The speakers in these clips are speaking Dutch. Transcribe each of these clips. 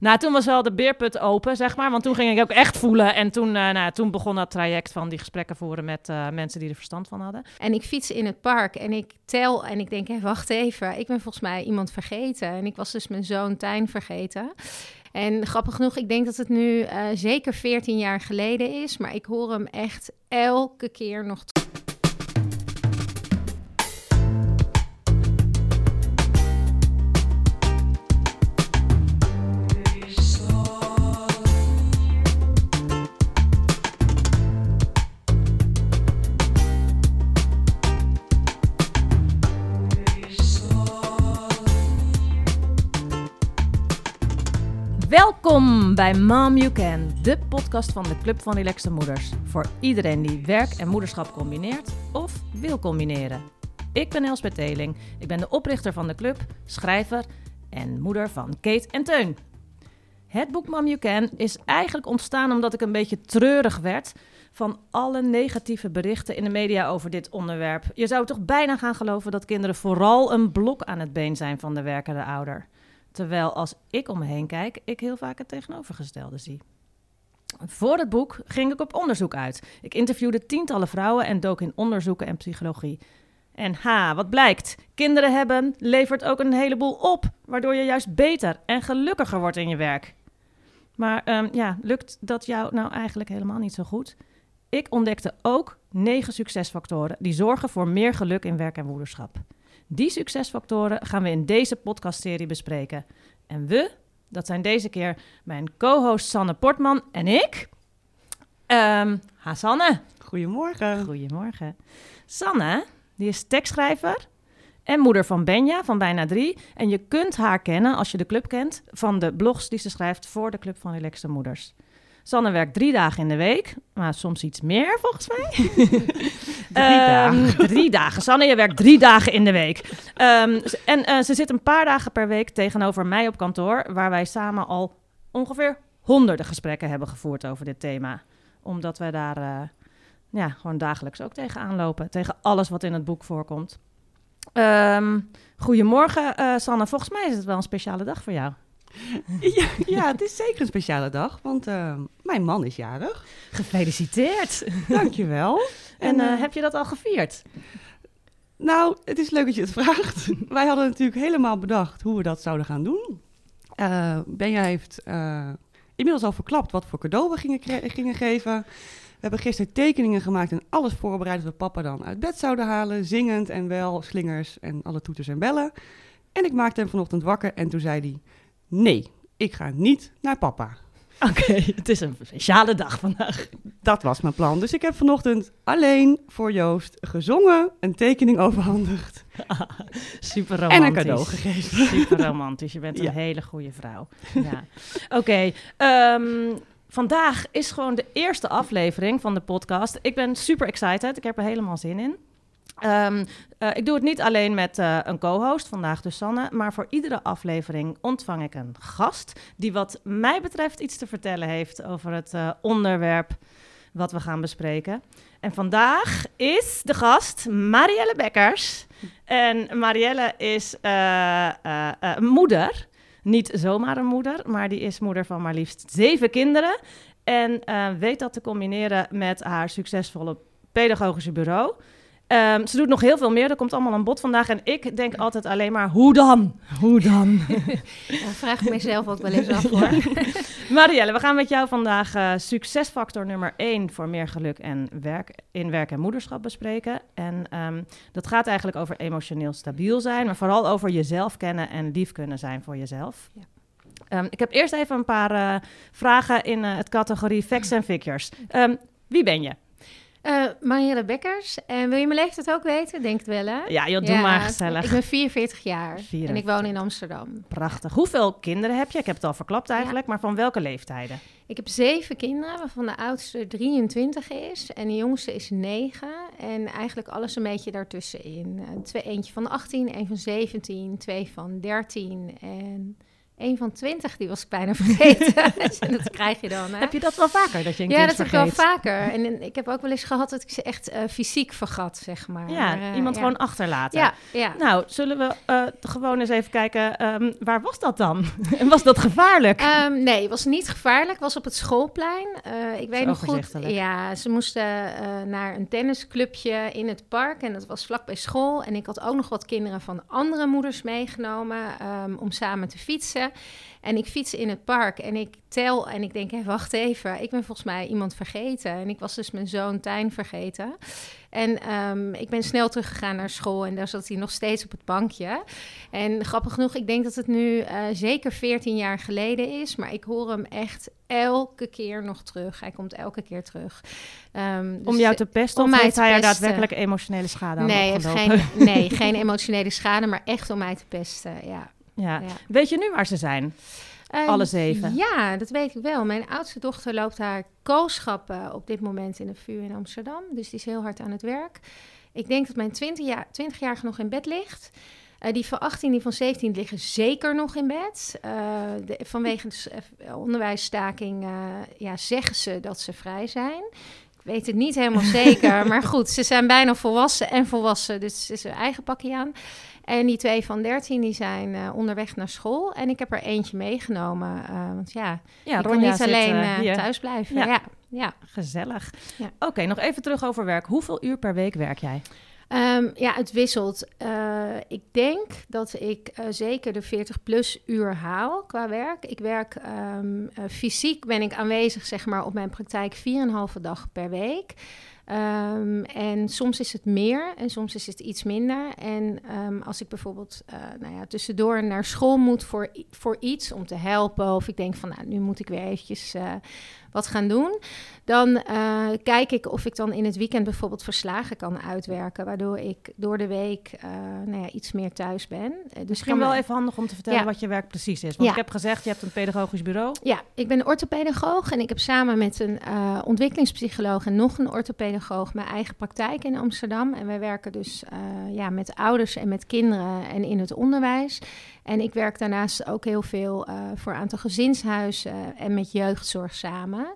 Nou, toen was wel de beerput open, zeg maar. Want toen ging ik ook echt voelen. En toen, uh, nou, toen begon dat traject van die gesprekken voeren met uh, mensen die er verstand van hadden. En ik fiets in het park en ik tel en ik denk, hé, wacht even. Ik ben volgens mij iemand vergeten. En ik was dus mijn zoon Tijn vergeten. En grappig genoeg, ik denk dat het nu uh, zeker 14 jaar geleden is. Maar ik hoor hem echt elke keer nog. Welkom bij Mom You Can, de podcast van de Club van Relaxte Moeders. Voor iedereen die werk en moederschap combineert of wil combineren. Ik ben Elspeth Teling. Ik ben de oprichter van de club, schrijver en moeder van Kate en Teun. Het boek Mom You Can is eigenlijk ontstaan omdat ik een beetje treurig werd van alle negatieve berichten in de media over dit onderwerp. Je zou toch bijna gaan geloven dat kinderen vooral een blok aan het been zijn van de werkende ouder. Terwijl als ik om me heen kijk, ik heel vaak het tegenovergestelde zie. Voor het boek ging ik op onderzoek uit. Ik interviewde tientallen vrouwen en dook in onderzoeken en psychologie. En ha, wat blijkt? Kinderen hebben levert ook een heleboel op, waardoor je juist beter en gelukkiger wordt in je werk. Maar um, ja, lukt dat jou nou eigenlijk helemaal niet zo goed? Ik ontdekte ook negen succesfactoren die zorgen voor meer geluk in werk en moederschap. Die succesfactoren gaan we in deze podcastserie bespreken. En we, dat zijn deze keer mijn co-host Sanne Portman en ik. Um, ha, Sanne. Goedemorgen. Goedemorgen. Sanne, die is tekstschrijver en moeder van Benja van bijna drie. En je kunt haar kennen, als je de club kent, van de blogs die ze schrijft voor de Club van Relaxte Moeders. Sanne werkt drie dagen in de week, maar soms iets meer volgens mij. drie dagen. Um, drie dagen. Sanne, je werkt drie dagen in de week. Um, en uh, ze zit een paar dagen per week tegenover mij op kantoor, waar wij samen al ongeveer honderden gesprekken hebben gevoerd over dit thema. Omdat wij daar uh, ja, gewoon dagelijks ook tegenaan lopen, tegen alles wat in het boek voorkomt. Um, goedemorgen, uh, Sanne. Volgens mij is het wel een speciale dag voor jou. Ja, ja, het is zeker een speciale dag, want uh, mijn man is jarig. Gefeliciteerd. Dankjewel. En uh, uh, heb je dat al gevierd? Nou, het is leuk dat je het vraagt. Wij hadden natuurlijk helemaal bedacht hoe we dat zouden gaan doen. Uh, Benja heeft inmiddels al verklapt wat voor cadeau we gingen, gingen geven. We hebben gisteren tekeningen gemaakt en alles voorbereid dat we papa dan uit bed zouden halen. Zingend en wel slingers en alle toeters en bellen. En ik maakte hem vanochtend wakker en toen zei hij... Nee, ik ga niet naar papa. Oké, okay, het is een speciale dag vandaag. Dat was mijn plan. Dus ik heb vanochtend alleen voor Joost gezongen, een tekening overhandigd. Ah, super romantisch. En een cadeau gegeven. Super romantisch. Je bent een ja. hele goede vrouw. Ja. Oké, okay, um, vandaag is gewoon de eerste aflevering van de podcast. Ik ben super excited. Ik heb er helemaal zin in. Um, uh, ik doe het niet alleen met uh, een co-host, vandaag dus Sanne, maar voor iedere aflevering ontvang ik een gast die wat mij betreft iets te vertellen heeft over het uh, onderwerp wat we gaan bespreken. En vandaag is de gast Marielle Bekkers. En Marielle is moeder, niet zomaar een moeder, maar die is moeder van maar liefst zeven kinderen. En weet dat te combineren met haar succesvolle pedagogische bureau. Um, ze doet nog heel veel meer. Er komt allemaal aan bod vandaag. En ik denk altijd alleen maar, hoe dan? Hoe dan? ja, vraag ik mezelf ook wel eens af hoor. Marielle, we gaan met jou vandaag uh, succesfactor nummer 1 voor meer geluk en werk, in werk en moederschap bespreken. En um, dat gaat eigenlijk over emotioneel stabiel zijn. Maar vooral over jezelf kennen en lief kunnen zijn voor jezelf. Ja. Um, ik heb eerst even een paar uh, vragen in uh, het categorie facts en figures. wie ben je? Uh, Marielle Bekkers. En wil je mijn leeftijd ook weten? Denk het wel, hè? Ja, joh, doe ja, maar gezellig. Ik ben 44 jaar 44. en ik woon in Amsterdam. Prachtig. Hoeveel kinderen heb je? Ik heb het al verklapt eigenlijk, ja. maar van welke leeftijden? Ik heb zeven kinderen, waarvan de oudste 23 is en de jongste is 9. En eigenlijk alles een beetje daartussenin. Uh, twee, eentje van 18, een van 17, twee van 13 en een van twintig, die was ik bijna vergeten. Dus dat krijg je dan. Hè? Heb je dat wel vaker, dat je een ja, dat heb ik vergeet? wel vaker. En, en ik heb ook wel eens gehad dat ik ze echt eh, fysiek vergat, zeg maar. Ja, Maar, eh, iemand ja. gewoon achterlaten. Ja, ja. Nou, zullen we eh, gewoon eens even kijken, ehm, waar was dat dan? en was dat gevaarlijk? Ehm, nee, het was niet gevaarlijk. Het was op het schoolplein. Ik weet nog goed. Ja, ze moesten naar een tennisclubje in het park. En dat was vlak bij school. En ik had ook nog wat kinderen van andere moeders meegenomen ehm, om samen te fietsen. En ik fiets in het park en ik tel en ik denk, hé, wacht even. Ik ben volgens mij iemand vergeten. En ik was dus mijn zoon Tijn vergeten. En ehm, ik ben snel teruggegaan naar school en daar zat hij nog steeds op het bankje. En grappig genoeg, ik denk dat het nu eh, zeker 14 jaar geleden is, maar ik hoor hem echt elke keer nog terug. Hij komt elke keer terug. Ehm, om dus, jou te pesten om of mij heeft te hij er daadwerkelijk emotionele schade aan nee, heeft geen, nee, geen emotionele schade, maar echt om mij te pesten. Ja. Ja. Weet je nu waar ze zijn? Eh, Alle zeven? Ja, dat weet ik wel. Mijn oudste dochter loopt haar kooschappen op dit moment in de VU in Amsterdam. Dus die is heel hard aan het werk. Ik denk dat mijn 20 jaar, 20-jarige nog in bed ligt. Eh, die van 18, die van 17 liggen zeker nog in bed. Eh, de, vanwege de eh, onderwijsstaking ja, zeggen ze dat ze vrij zijn. Ik weet het niet helemaal zeker, maar goed, ze zijn bijna volwassen en volwassen, dus ze is hun eigen pakje aan. En die twee van 13 die zijn eh, onderweg naar school. En ik heb er eentje meegenomen. eh, want ja, Ja, ik Ronja niet alleen hier. thuis blijven. Ja. Ja, ja. Gezellig. Ja. Oké, nog even terug over werk. Hoeveel uur per week werk jij? Ehm, ja, het wisselt. Ik denk dat ik zeker de 40 plus uur haal qua werk. Ik werk ehm, eh, fysiek ben ik aanwezig zeg maar, op mijn praktijk 4,5 dag per week. Ehm, en soms is het meer en soms is het iets minder. En ehm, als ik bijvoorbeeld eh, nou ja, tussendoor naar school moet voor, voor iets om te helpen... of ik denk van nou, nu moet ik weer eventjes eh, wat gaan doen... dan eh, kijk ik of ik dan in het weekend bijvoorbeeld verslagen kan uitwerken... waardoor ik door de week eh, nou ja, iets meer thuis ben. Eh, dus Misschien kan wel me- even handig om te vertellen Ja. wat je werk precies is. Want Ja. ik heb gezegd, je hebt een pedagogisch bureau. Ja, ik ben orthopedagoog en ik heb samen met een ontwikkelingspsycholoog en nog een orthopedagoog mijn eigen praktijk in Amsterdam. En wij werken dus ja, met ouders en met kinderen en in het onderwijs. En ik werk daarnaast ook heel veel eh, voor een aantal gezinshuizen en met jeugdzorg samen.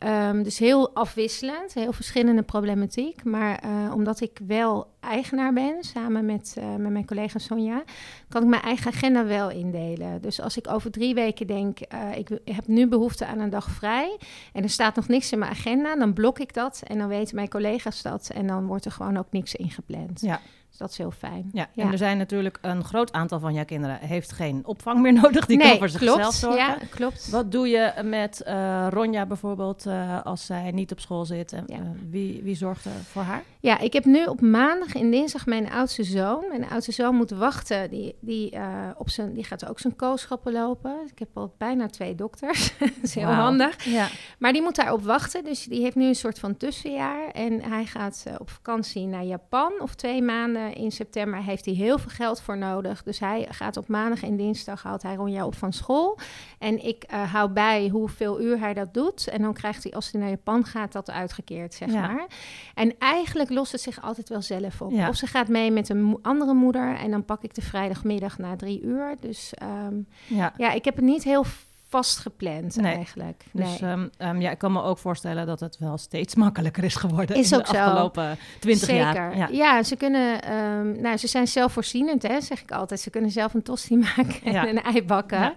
Ehm, dus heel afwisselend, heel verschillende problematiek. Maar eh, omdat ik wel eigenaar ben, samen met, eh, met mijn collega Sonja, kan ik mijn eigen agenda wel indelen. Dus als ik over drie weken denk, eh, ik heb nu behoefte aan een dag vrij en er staat nog niks in mijn agenda, dan blok ik dat en dan weten mijn collega's dat en dan wordt er gewoon ook niks ingepland. Ja. Dat is heel fijn. Ja, Ja. en er zijn natuurlijk een groot aantal van jouw kinderen heeft geen opvang meer nodig. Die kan voor zichzelf klopt. zorgen. Ja, klopt. Wat doe je met eh, Ronja bijvoorbeeld eh, als zij niet op school zit? En, Ja. eh, wie, wie zorgt er voor haar? Ja, ik heb nu op maandag en dinsdag mijn oudste zoon. Mijn oudste zoon moet wachten. Die, die, op zijn, die gaat ook zijn kooschappen lopen. Ik heb al bijna twee dokters. dat is heel handig. Ja. Maar die moet daarop wachten. Dus die heeft nu een soort van tussenjaar. En hij gaat op vakantie naar Japan. Of twee maanden in september heeft hij heel veel geld voor nodig. Dus hij gaat op maandag en dinsdag haalt hij Ronja op van school. En ik eh, hou bij hoeveel uur hij dat doet. En dan krijgt hij, als hij naar Japan gaat, dat uitgekeerd, zeg Ja. maar. En eigenlijk lost het zich altijd wel zelf op. Ja. Of ze gaat mee met een andere moeder. En dan pak ik de vrijdagmiddag na drie uur. Dus ehm, ja. ja, ik heb het niet heel vast gepland Nee. eigenlijk. Dus nee. ehm, ja, ik kan me ook voorstellen dat het wel steeds makkelijker is geworden Is in de afgelopen twintig jaar. Ja. Ja. ze kunnen, ehm, nou, ze zijn zelfvoorzienend, hè, zeg ik altijd. Ze kunnen zelf een tosti maken en Ja. een ei bakken. Ja.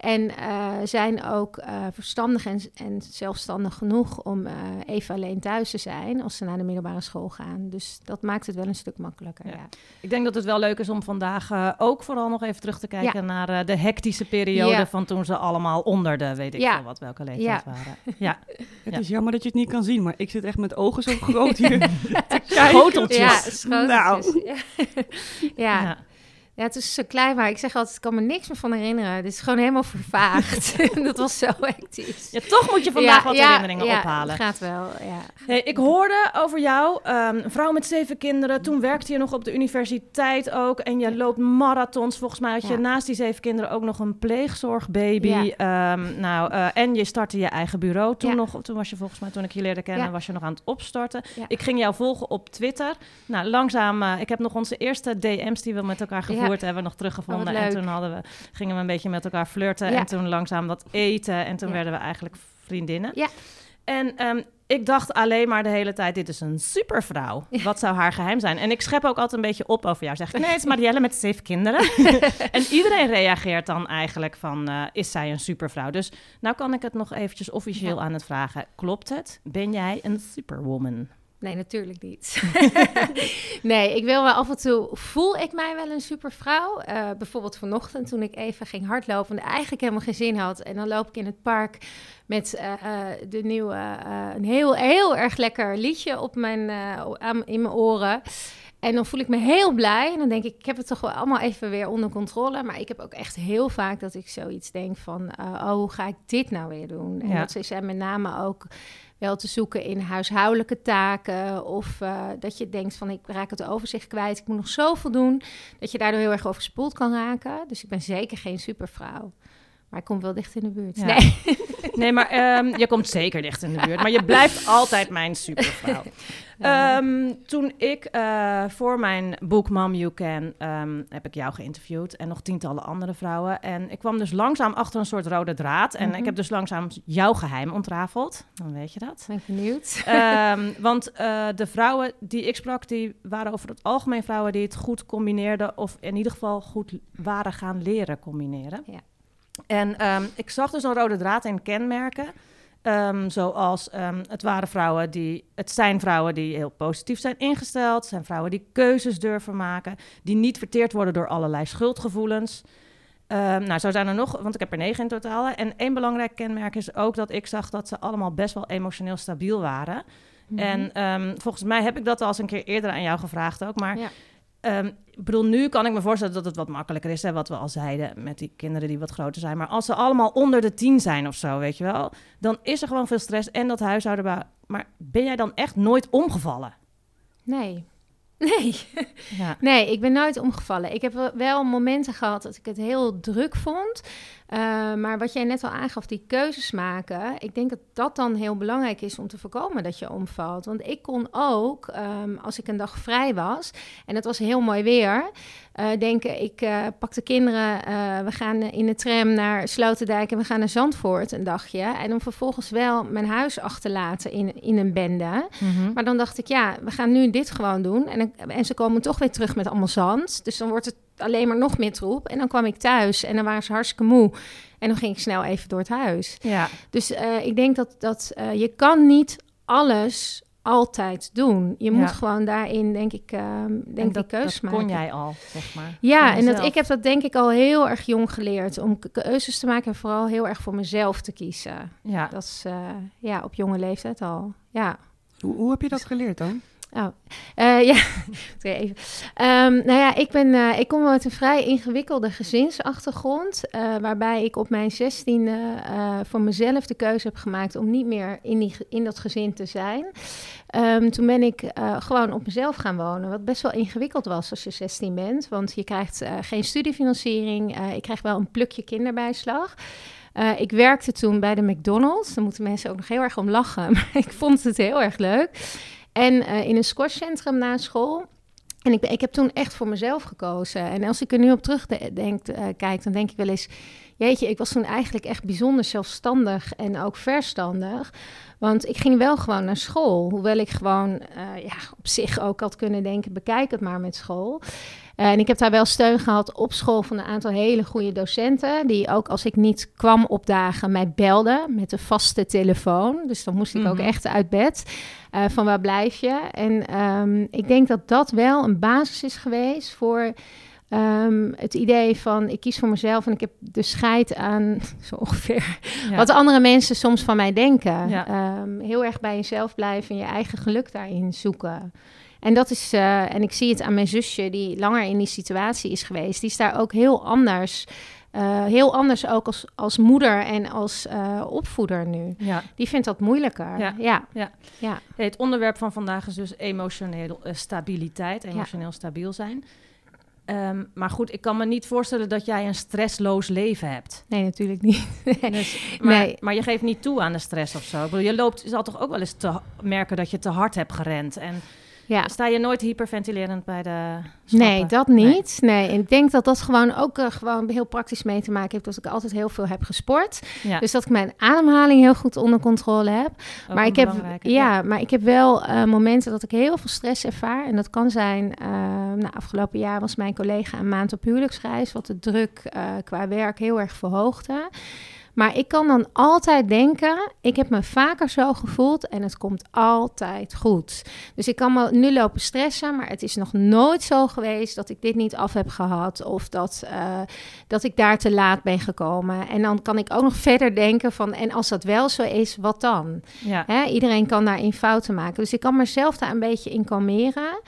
En eh, zijn ook eh, verstandig en, en zelfstandig genoeg om eh, even alleen thuis te zijn als ze naar de middelbare school gaan. Dus dat maakt het wel een stuk makkelijker. Ja. Ik denk dat het wel leuk is om vandaag ook vooral nog even terug te kijken naar de hectische periode van toen ze allemaal onder de, weet ik Ja. veel wat, welke leeftijd Ja. waren. Ja, Het Ja. is jammer dat je het niet kan zien, maar ik zit echt met ogen zo groot hier. Schoteltjes. Ja, schoteltjes. Nou. Ja. ja. het is zo klein, maar ik zeg altijd, ik kan me niks meer van herinneren. Het is gewoon helemaal vervaagd. dat was zo hectisch. Ja, toch moet je vandaag Ja, wat ja, herinneringen ja, ophalen. gaat wel, ja. Hey, ik hoorde over jou, ehm, een vrouw met zeven kinderen. Toen werkte je nog op de universiteit ook. En je loopt marathons. Volgens mij had je Ja. naast die zeven kinderen ook nog een pleegzorgbaby. Ja. Ehm, nou, eh, en je startte je eigen bureau. Toen, Ja. nog, toen was je volgens mij, toen ik je leerde kennen, Ja. was je nog aan het opstarten. Ja. Ik ging jou volgen op Twitter. Nou, langzaam, eh, ik heb nog onze eerste DM's die we met elkaar gevoerd Hebben we nog teruggevonden. Oh, en toen hadden we, gingen we een beetje met elkaar flirten. En toen langzaam wat eten. En toen werden we eigenlijk vriendinnen. Ja. En ehm, ik dacht alleen maar de hele tijd, dit is een supervrouw. Wat zou haar geheim zijn? En ik schep ook altijd een beetje op over jou. Zeg ik, nee, het is Marielle met zeven kinderen. en iedereen reageert dan eigenlijk van, eh, is zij een supervrouw? Dus nou kan ik het nog eventjes officieel Ja. aan het vragen. Klopt het? Ben jij een superwoman? Nee, natuurlijk niet. nee, ik wil wel af en toe, voel ik mij wel een supervrouw. Eh bijvoorbeeld vanochtend toen ik even ging hardlopen en eigenlijk helemaal geen zin had. En dan loop ik in het park met eh, eh, de nieuwe, een heel, heel erg lekker liedje op mijn, aan, in mijn oren. En dan voel ik me heel blij. En dan denk ik, ik heb het toch wel allemaal even weer onder controle. Maar ik heb ook echt heel vaak dat ik zoiets denk van... oh, hoe ga ik dit nou weer doen? En Ja. dat is eh, met name ook wel te zoeken in huishoudelijke taken. Of eh, dat je denkt van, ik raak het overzicht kwijt. Ik moet nog zoveel doen. Dat je daardoor heel erg overspoeld kan raken. Dus ik ben zeker geen supervrouw. Maar ik kom wel dicht in de buurt. Ja. Nee. Nee, maar ehm, je komt zeker dicht in de buurt. Maar je blijft altijd mijn supervrouw. Ehm, toen ik eh, voor mijn boek Mom You Can ehm, heb ik jou geïnterviewd en nog tientallen andere vrouwen. En ik kwam dus langzaam achter een soort rode draad. En Mhm. ik heb dus langzaam jouw geheim ontrafeld. Dan weet je dat. Ben benieuwd. Want eh, de vrouwen die ik sprak, die waren over het algemeen vrouwen die het goed combineerden. Of in ieder geval goed waren gaan leren combineren. Ja. En ehm, ik zag dus een rode draad in kenmerken. Ehm, zoals ehm, het waren vrouwen die, het zijn vrouwen die heel positief zijn ingesteld. Het zijn vrouwen die keuzes durven maken. Die niet verteerd worden door allerlei schuldgevoelens. Nou, zo zijn er nog, want ik heb er negen in totaal. En één belangrijk kenmerk is ook dat ik zag dat ze allemaal best wel emotioneel stabiel waren. Mhm. En volgens mij heb ik dat al eens een keer eerder aan jou gevraagd ook. Maar Ja. Ehm, ik bedoel, nu kan ik me voorstellen dat het wat makkelijker is. Hè, wat we al zeiden met die kinderen die wat groter zijn. Maar als ze allemaal onder de tien zijn of zo, weet je wel. Dan is er gewoon veel stress en dat huishouden. Maar ben jij dan echt nooit omgevallen? Nee. Nee. Ja. Nee, ik ben nooit omgevallen. Ik heb wel momenten gehad dat ik het heel druk vond. Uh, maar wat jij net al aangaf, die keuzes maken. Ik denk dat dat dan heel belangrijk is om te voorkomen dat je omvalt. Want ik kon ook, um, als ik een dag vrij was en het was heel mooi weer, uh, denken: ik uh, pak de kinderen, we gaan in de tram naar Sloterdijk en we gaan naar Zandvoort een dagje. En dan vervolgens wel mijn huis achterlaten in, in een bende. Mhm. Maar dan dacht ik: ja, we gaan nu dit gewoon doen. En, en ze komen toch weer terug met allemaal zand. Dus dan wordt het alleen maar nog meer troep. En dan kwam ik thuis en dan waren ze hartstikke moe. En dan ging ik snel even door het huis. Ja. Dus uh, ik denk dat, dat uh, je kan niet alles altijd doen. Je moet Ja. gewoon daarin, denk ik, uh, denk En ik dat, keuzes dat maken. kon jij al, zeg maar. Ja, en dat, ik heb dat denk ik al heel erg jong geleerd. Om ke- keuzes te maken en vooral heel erg voor mezelf te kiezen. Ja. Dat is uh, ja, op jonge leeftijd al. Ja. Hoe, hoe heb je dat geleerd dan? Oh, uh, ja, even. Um, nou ja, ik, ben, uh, ik kom uit een vrij ingewikkelde gezinsachtergrond. Uh, waarbij ik op mijn zestiende voor mezelf de keuze heb gemaakt om niet meer in, die, in dat gezin te zijn. Um, toen ben ik gewoon op mezelf gaan wonen. Wat best wel ingewikkeld was als je 16 bent. Want je krijgt geen studiefinanciering. Ik krijg wel een plukje kinderbijslag. Ik werkte toen bij de McDonald's. Daar moeten mensen ook nog heel erg om lachen. Maar ik vond het heel erg leuk. En uh, in een squashcentrum na school. En ik, ik heb toen echt voor mezelf gekozen. En als ik er nu op terugdenk, uh, kijk, dan denk ik wel eens... Jeetje, ik was toen eigenlijk echt bijzonder zelfstandig en ook verstandig. Want ik ging wel gewoon naar school. Hoewel ik gewoon uh, ja, op zich ook had kunnen denken, bekijk het maar met school. Uh, en ik heb daar wel steun gehad op school van een aantal hele goede docenten. Die ook als ik niet kwam opdagen mij belden met een vaste telefoon. Dus dan moest ik ook Mhm. echt uit bed. Uh, van waar blijf je? En um, ik denk dat dat wel een basis is geweest voor... Um, het idee van ik kies voor mezelf en ik heb de scheid aan zo ongeveer Ja. wat andere mensen soms van mij denken. Ja. Um, heel erg bij jezelf blijven en je eigen geluk daarin zoeken. En dat is, uh, en ik zie het aan mijn zusje die langer in die situatie is geweest. Die is daar ook heel anders, uh, heel anders ook als, als moeder en als uh, opvoeder nu. Ja. Die vindt dat moeilijker. Ja. ja. Ja. het onderwerp van vandaag is dus emotioneel eh, stabiliteit, emotioneel stabiel zijn. Um, maar goed, ik kan me niet voorstellen dat jij een stressloos leven hebt. Nee, natuurlijk niet. Dus, maar, Nee. maar je geeft niet toe aan de stress of zo. Ik bedoel, je loopt, je zal toch ook wel eens te merken dat je te hard hebt gerend. En Ja. Sta je nooit hyperventilerend bij de Nee, dat niet. Nee. ik denk dat dat gewoon ook eh, gewoon heel praktisch mee te maken heeft dat ik altijd heel veel heb gesport. Ja, Dus dat ik mijn ademhaling heel goed onder controle heb. ook maar ik heb, ja, maar ik heb wel eh, momenten dat ik heel veel stress ervaar. En dat kan zijn, eh, nou, afgelopen jaar was mijn collega een maand op huwelijksreis, wat de druk qua werk heel erg verhoogde. Maar ik kan dan altijd denken, ik heb me vaker zo gevoeld en het komt altijd goed. Dus ik kan me nu lopen stressen, maar het is nog nooit zo geweest dat ik dit niet af heb gehad of dat, eh, dat ik daar te laat ben gekomen. En dan kan ik ook nog verder denken van, en als dat wel zo is, wat dan? Ja. Hè, iedereen kan daarin fouten maken. Dus ik kan mezelf daar een beetje in kalmeren.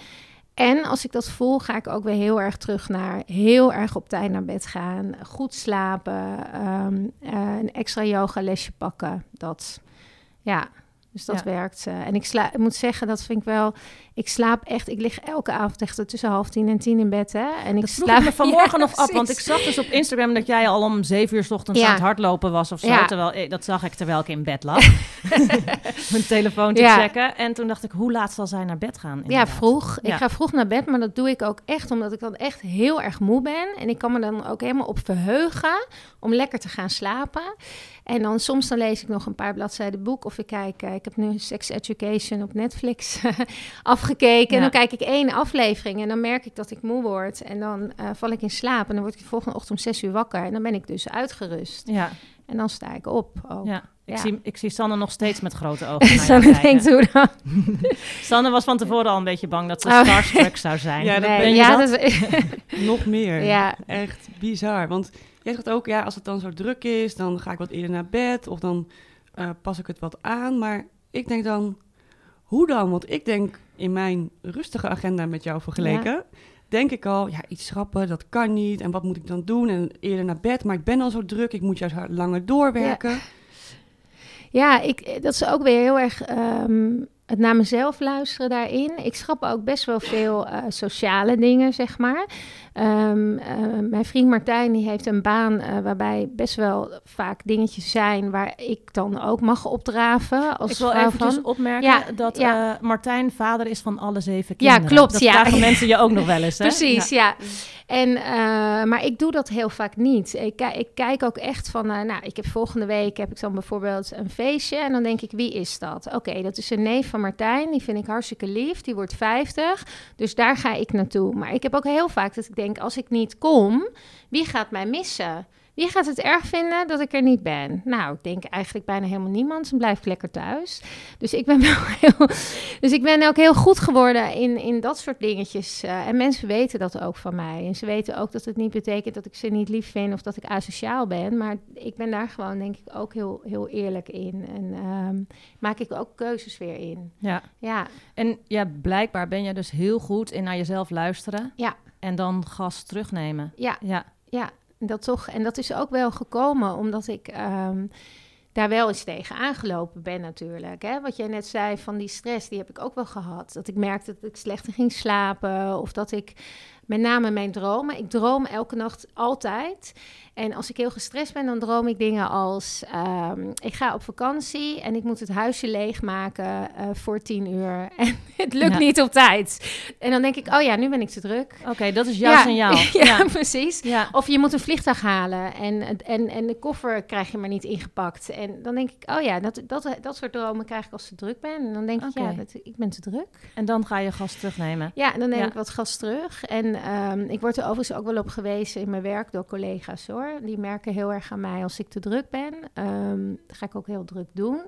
En als ik dat voel, ga ik ook weer heel erg terug naar heel erg op tijd naar bed gaan. Goed slapen. ehm, eh, een extra yoga lesje pakken. Dat, ja, dus dat Ja. werkt. eh. en ik, sla, ik moet zeggen, dat vind ik wel... Ik slaap echt... Ik lig elke avond echt tussen half tien en tien in bed, hè. En ik slaap me vanmorgen Ja, nog af, want ik zag dus op Instagram dat jij al om zeven uur 's ochtends Ja. aan het hardlopen was of zo. Ja. Terwijl, dat zag ik terwijl ik in bed lag. Mijn telefoon te checken. En toen dacht ik, hoe laat zal zij naar bed gaan? Ja, vroeg. Ik ga vroeg naar bed, maar dat doe ik ook echt omdat ik dan echt heel erg moe ben. En ik kan me dan ook helemaal op verheugen om lekker te gaan slapen. En dan soms dan lees ik nog een paar bladzijden boek of ik kijk, eh, ik heb nu Sex Education op Netflix afgekeken. Ja. En dan kijk ik één aflevering en dan merk ik dat ik moe word. En dan eh, val ik in slaap en dan word ik de volgende ochtend om zes uur wakker. En dan ben ik dus uitgerust. Ja, En dan sta ik op ook. ja. Ik, Ja. Zie, ik zie Sanne nog steeds met grote ogen Sanne kijken. denkt hoe dan? Sanne was van tevoren al een beetje bang dat ze Oh. starstruck zou zijn. Ja, dat Nee, ben je ja, dat? dat is- Nog meer. ja, Echt bizar. Want jij zegt ook, ja, als het dan zo druk is, dan ga ik wat eerder naar bed of dan eh, pas ik het wat aan. Maar ik denk dan, hoe dan? Want ik denk in mijn rustige agenda met jou vergeleken, denk ik al, ja, iets schrappen, dat kan niet. En wat moet ik dan doen? En eerder naar bed, maar ik ben al zo druk, ik moet juist langer doorwerken. Ja, ik, dat is ook weer heel erg ehm, het naar mezelf luisteren daarin. Ik schrap ook best wel veel eh, sociale dingen, zeg maar. Ehm, eh, mijn vriend Martijn die heeft een baan eh, waarbij best wel vaak dingetjes zijn waar ik dan ook mag opdraven. Als Ik wil eventjes van. opmerken Ja, dat ja. Martijn vader is van alle zeven Ja, kinderen. klopt, Dat ja. vragen mensen je ook nog wel eens, hè? Precies, Ja. ja. En, maar ik doe dat heel vaak niet. Ik, ki- ik kijk ook echt van, eh, nou, ik heb volgende week heb ik dan bijvoorbeeld een feestje en dan denk ik, wie is dat? Oké, dat is een neef van Martijn, die vind ik hartstikke lief, die wordt 50, dus daar ga ik naartoe. Maar ik heb ook heel vaak dat ik denk, als ik niet kom, wie gaat mij missen? Wie gaat het erg vinden dat ik er niet ben? Nou, ik denk eigenlijk bijna helemaal niemand. Dan blijf ik lekker thuis. Dus ik ben wel heel. Dus ik ben ook heel goed geworden in, in dat soort dingetjes. Eh, en mensen weten dat ook van mij. En ze weten ook dat het niet betekent dat ik ze niet lief vind of dat ik asociaal ben. Maar ik ben daar gewoon, denk ik, ook heel, heel eerlijk in. En ehm, maak ik ook keuzes weer in. Ja. Ja, En ja, blijkbaar ben je dus heel goed in naar jezelf luisteren. Ja. En dan gas terugnemen. ja. Ja, Ja, dat toch. En dat is ook wel gekomen omdat ik ehm, daar wel eens tegen aangelopen ben natuurlijk. Hè? Wat jij net zei van die stress, die heb ik ook wel gehad. Dat ik merkte dat ik slechter ging slapen of dat ik met name mijn dromen. Ik droom elke nacht altijd. En als ik heel gestrest ben, dan droom ik dingen als... ehm, ik ga op vakantie en ik moet het huisje leegmaken eh voor tien uur. En het lukt Ja. niet op tijd. En dan denk ik, oh ja, nu ben ik te druk. oké, dat is jouw ja, signaal. ja, Ja. precies. Of je moet een vliegtuig halen en, en, en de koffer krijg je maar niet ingepakt. En dan denk ik, oh ja, dat, dat, dat soort dromen krijg ik als ik te druk ben. En dan denk ik, ja, dat, ik ben te druk. En dan ga je gas terugnemen. Ja, en dan neem ik wat gas terug. En ehm, ik word er overigens ook wel op gewezen in mijn werk door collega's hoor. Die merken heel erg aan mij als ik te druk ben. Dat ga ik ook heel druk doen.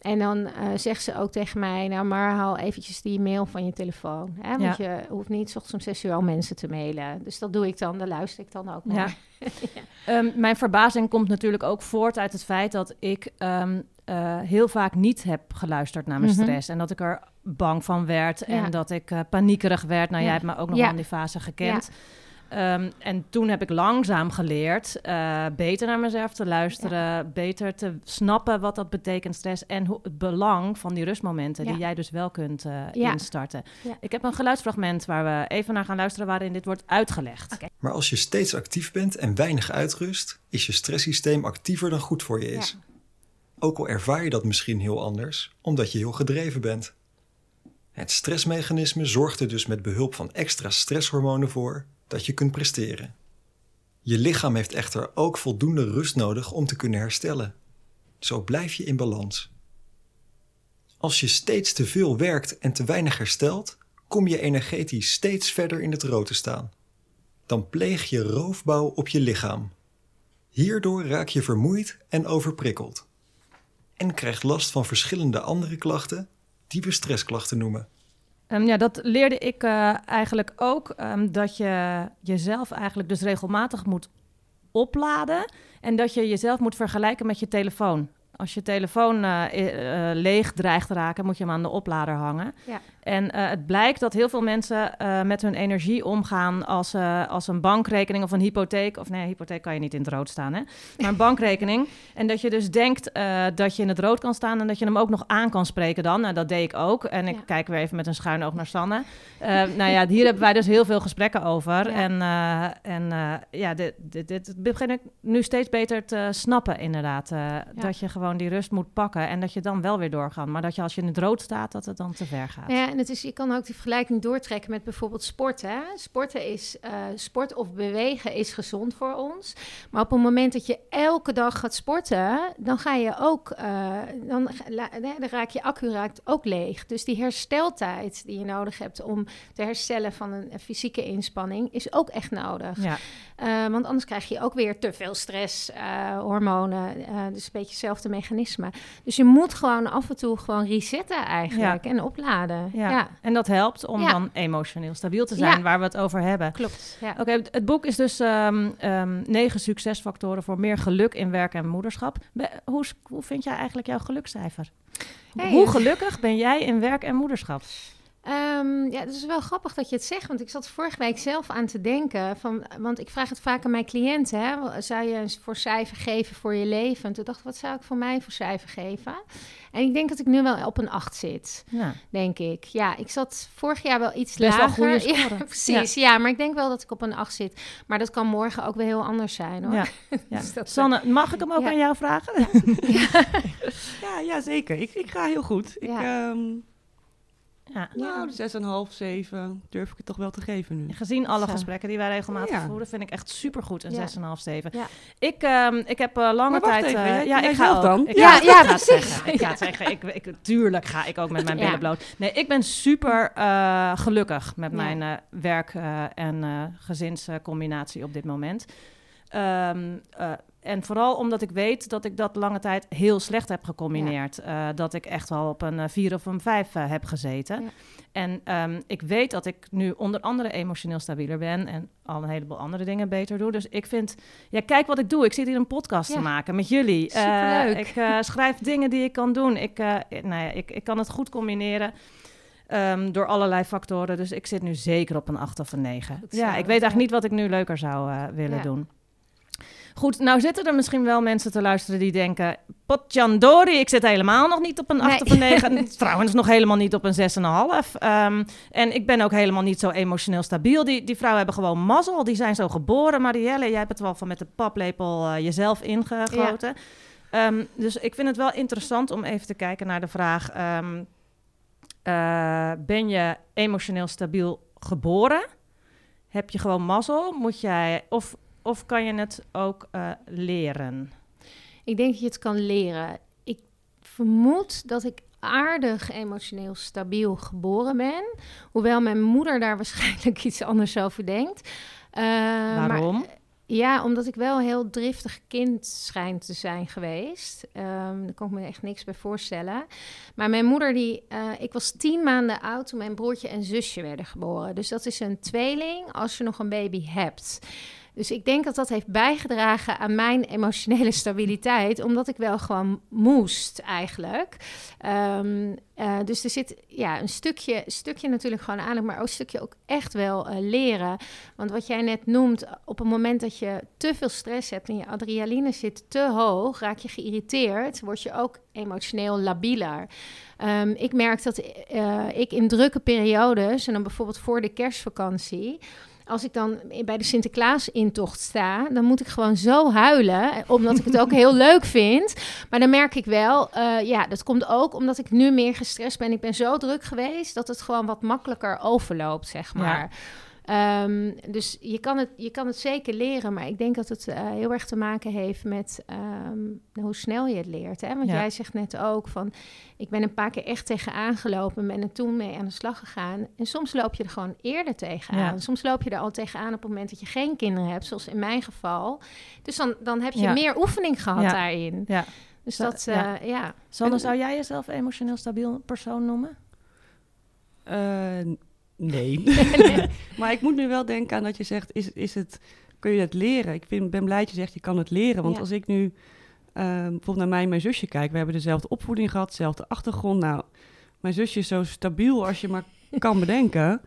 En dan eh zegt ze ook tegen mij, nou maar haal eventjes die mail van je telefoon. Hè? Want je hoeft niet ochtends om zes uur al mensen te mailen. Dus dat doe ik dan, daar luister ik dan ook naar. Ehm, mijn verbazing komt natuurlijk ook voort uit het feit dat ik ehm, eh, heel vaak niet heb geluisterd naar mijn Mhm. stress. En dat ik er bang van werd en Ja. dat ik eh, paniekerig werd. Nou, Ja. jij hebt me ook nog Ja. wel in die fase gekend. Ehm, en toen heb ik langzaam geleerd eh, beter naar mezelf te luisteren, beter te snappen wat dat betekent, stress en hoe, het belang van die rustmomenten die jij dus wel kunt eh, Ja. instarten. Ja. Ik heb een geluidsfragment waar we even naar gaan luisteren waarin dit wordt uitgelegd. Maar als je steeds actief bent en weinig uitrust, is je stresssysteem actiever dan goed voor je is. Ja. Ook al ervaar je dat misschien heel anders, omdat je heel gedreven bent. Het stressmechanisme zorgt er dus met behulp van extra stresshormonen voor dat je kunt presteren. Je lichaam heeft echter ook voldoende rust nodig om te kunnen herstellen. Zo blijf je in balans. Als je steeds te veel werkt en te weinig herstelt, kom je energetisch steeds verder in het rood te staan. Dan pleeg je roofbouw op je lichaam. Hierdoor raak je vermoeid en overprikkeld. En krijgt last van verschillende andere klachten die we stressklachten noemen. Um, ja, dat leerde ik uh, eigenlijk ook. Um, dat je jezelf eigenlijk dus regelmatig moet opladen. En dat je jezelf moet vergelijken met je telefoon. Als je telefoon uh, uh, leeg dreigt te raken, moet je hem aan de oplader hangen. Ja. En uh, het blijkt dat heel veel mensen met hun energie omgaan als, als een bankrekening of een hypotheek. Of nee, hypotheek kan je niet in het rood staan, hè? Maar een bankrekening. En dat je dus denkt dat je in het rood kan staan en dat je hem ook nog aan kan spreken dan. Nou, dat deed ik ook. En ik ja. kijk weer even met een schuin oog naar Sanne. nou ja, hier hebben wij dus heel veel gesprekken over. Ja. En, en ja, dit, dit, dit, begin ik nu steeds beter te snappen, inderdaad. Ja. Dat je gewoon die rust moet pakken en dat je dan wel weer doorgaat. Maar dat je als je in het rood staat, dat het dan te ver gaat. Ja, en het is, je kan ook die vergelijking doortrekken met bijvoorbeeld sporten. Sporten is, uh, sport of bewegen is gezond voor ons. Maar op het moment dat je elke dag gaat sporten, dan ga je ook, uh, dan, dan raak je accu raakt ook leeg. Dus die hersteltijd die je nodig hebt om te herstellen van een fysieke inspanning, is ook echt nodig. Ja. Uh, want anders krijg je ook weer te veel stress, hormonen. dus een beetje hetzelfde mechanisme. Dus je moet gewoon af en toe gewoon resetten eigenlijk ja. en opladen. Ja. Ja. En dat helpt om Ja. dan emotioneel stabiel te zijn, Ja. waar we het over hebben. Klopt. Ja. Oké, het- het boek is dus ehm, negen succesfactoren voor meer geluk in werk en moederschap. Be- hoe, hoe vind jij eigenlijk jouw gelukscijfer? Hey. Hoe gelukkig ben jij in werk en moederschap? Ehm, ja, het is wel grappig dat je het zegt, want ik zat vorige week zelf aan te denken. Van, want ik vraag het vaak aan mijn cliënten: hè, zou je een voor cijfer geven voor je leven? En toen dacht ik, wat zou ik voor mij voor cijfer geven? En ik denk dat ik nu wel op een 8 zit, Ja. denk ik. Ja, ik zat vorig jaar wel iets Best wel lager. goede ja, precies. Ja. maar ik denk wel dat ik op een 8 zit. Maar dat kan morgen ook weer heel anders zijn hoor. Ja. Dus dat- Sanne, mag ik hem ook aan jou vragen? Ja, ja zeker. Ik, ik ga heel goed. Ik, Ja. Ja. nou, de 6,5, 7 durf ik het toch wel te geven nu. Gezien alle Zo. gesprekken die wij regelmatig Ja. voeren, vind ik echt supergoed een Ja. 6,5, 7. Ja. Ik, ehm, ik heb eh, lange tijd... even, eh, ja, ik ga ook. dan? Ik Ja, ga- ja, precies. zeggen. Ik ga het zeggen. Ik, ik, tuurlijk ga ik ook met mijn Ja. billen bloot. Nee, ik ben super eh, gelukkig met Ja. mijn eh, werk- eh, en eh, gezinscombinatie op dit moment. Ehm, eh, en vooral omdat ik weet dat ik dat lange tijd heel slecht heb gecombineerd. Eh, dat ik echt wel op een eh, vier of een vijf eh, heb gezeten. Ja. En ehm, ik weet dat ik nu onder andere emotioneel stabieler ben en al een heleboel andere dingen beter doe. Dus ik vind, ja, kijk wat ik doe. Ik zit hier een podcast Ja. te maken met jullie. Eh, Superleuk. ik eh, schrijf dingen die ik kan doen. Ik, eh, nou ja, ik, ik kan het goed combineren. ehm, door allerlei factoren. Dus ik zit nu zeker op een 8 of een 9. Goed Ja, ik weet eigenlijk niet wat ik nu leuker zou eh, willen Ja. doen. Goed, nou zitten er misschien wel mensen te luisteren die denken... Potjandori, ik zit helemaal nog niet op een 8 Nee. of een 9. Trouwens nog helemaal niet op een 6,5. Ehm en ik ben ook helemaal niet zo emotioneel stabiel. Die, die vrouwen hebben gewoon mazzel. Die zijn zo geboren. Marielle, jij hebt het wel van met de paplepel eh, jezelf ingegoten. Ehm, dus ik vind het wel interessant om even te kijken naar de vraag... ehm, eh, ben je emotioneel stabiel geboren? Heb je gewoon mazzel? Moet jij, of, of kan je het ook eh, leren? Ik denk dat je het kan leren. Ik vermoed dat ik aardig emotioneel stabiel geboren ben. Hoewel mijn moeder daar waarschijnlijk iets anders over denkt. Eh, maar- Waarom? ja, omdat ik wel een heel driftig kind schijn te zijn geweest. Ehm daar kan ik me echt niks bij voorstellen. Maar mijn moeder, die, eh, ik was tien maanden oud toen mijn broertje en zusje werden geboren. Dus dat is een tweeling als je nog een baby hebt. Dus ik denk dat dat heeft bijgedragen aan mijn emotionele stabiliteit, omdat ik wel gewoon moest eigenlijk. Ehm, eh, dus er zit ja, een stukje, stukje natuurlijk gewoon aan, maar ook een stukje ook echt wel eh, leren. Want wat jij net noemt, op het moment dat je te veel stress hebt en je adrenaline zit te hoog, raak je geïrriteerd, word je ook emotioneel labieler. Ehm, ik merk dat eh, ik in drukke periodes, en dan bijvoorbeeld voor de kerstvakantie, als ik dan bij de Sinterklaas-intocht sta, dan moet ik gewoon zo huilen, omdat ik het ook heel leuk vind. Maar dan merk ik wel, eh, ja, dat komt ook omdat ik nu meer gestrest ben. Ik ben zo druk geweest dat het gewoon wat makkelijker overloopt, zeg maar. Ehm, dus je kan, het, je kan het zeker leren, maar ik denk dat het uh, heel erg te maken heeft met um, hoe snel je het leert. Hè? Want jij zegt net ook van, ik ben een paar keer echt tegenaan gelopen, ben er toen mee aan de slag gegaan. En soms loop je er gewoon eerder tegenaan. Ja. Soms loop je er al tegenaan op het moment dat je geen kinderen hebt, zoals in mijn geval. Dus dan, dan heb je meer oefening gehad daarin. Ja. Dus dat, uh, ja. Sanne, zou jij jezelf emotioneel stabiel persoon noemen? Uh, Nee. maar ik moet nu wel denken aan dat je zegt, is, is het, kun je het leren? Ik vind, ben blij dat je zegt, je kan het leren. Want als ik nu uh, bijvoorbeeld naar mij en mijn zusje kijk, we hebben dezelfde opvoeding gehad, dezelfde achtergrond. Nou, mijn zusje is zo stabiel als je maar kan bedenken.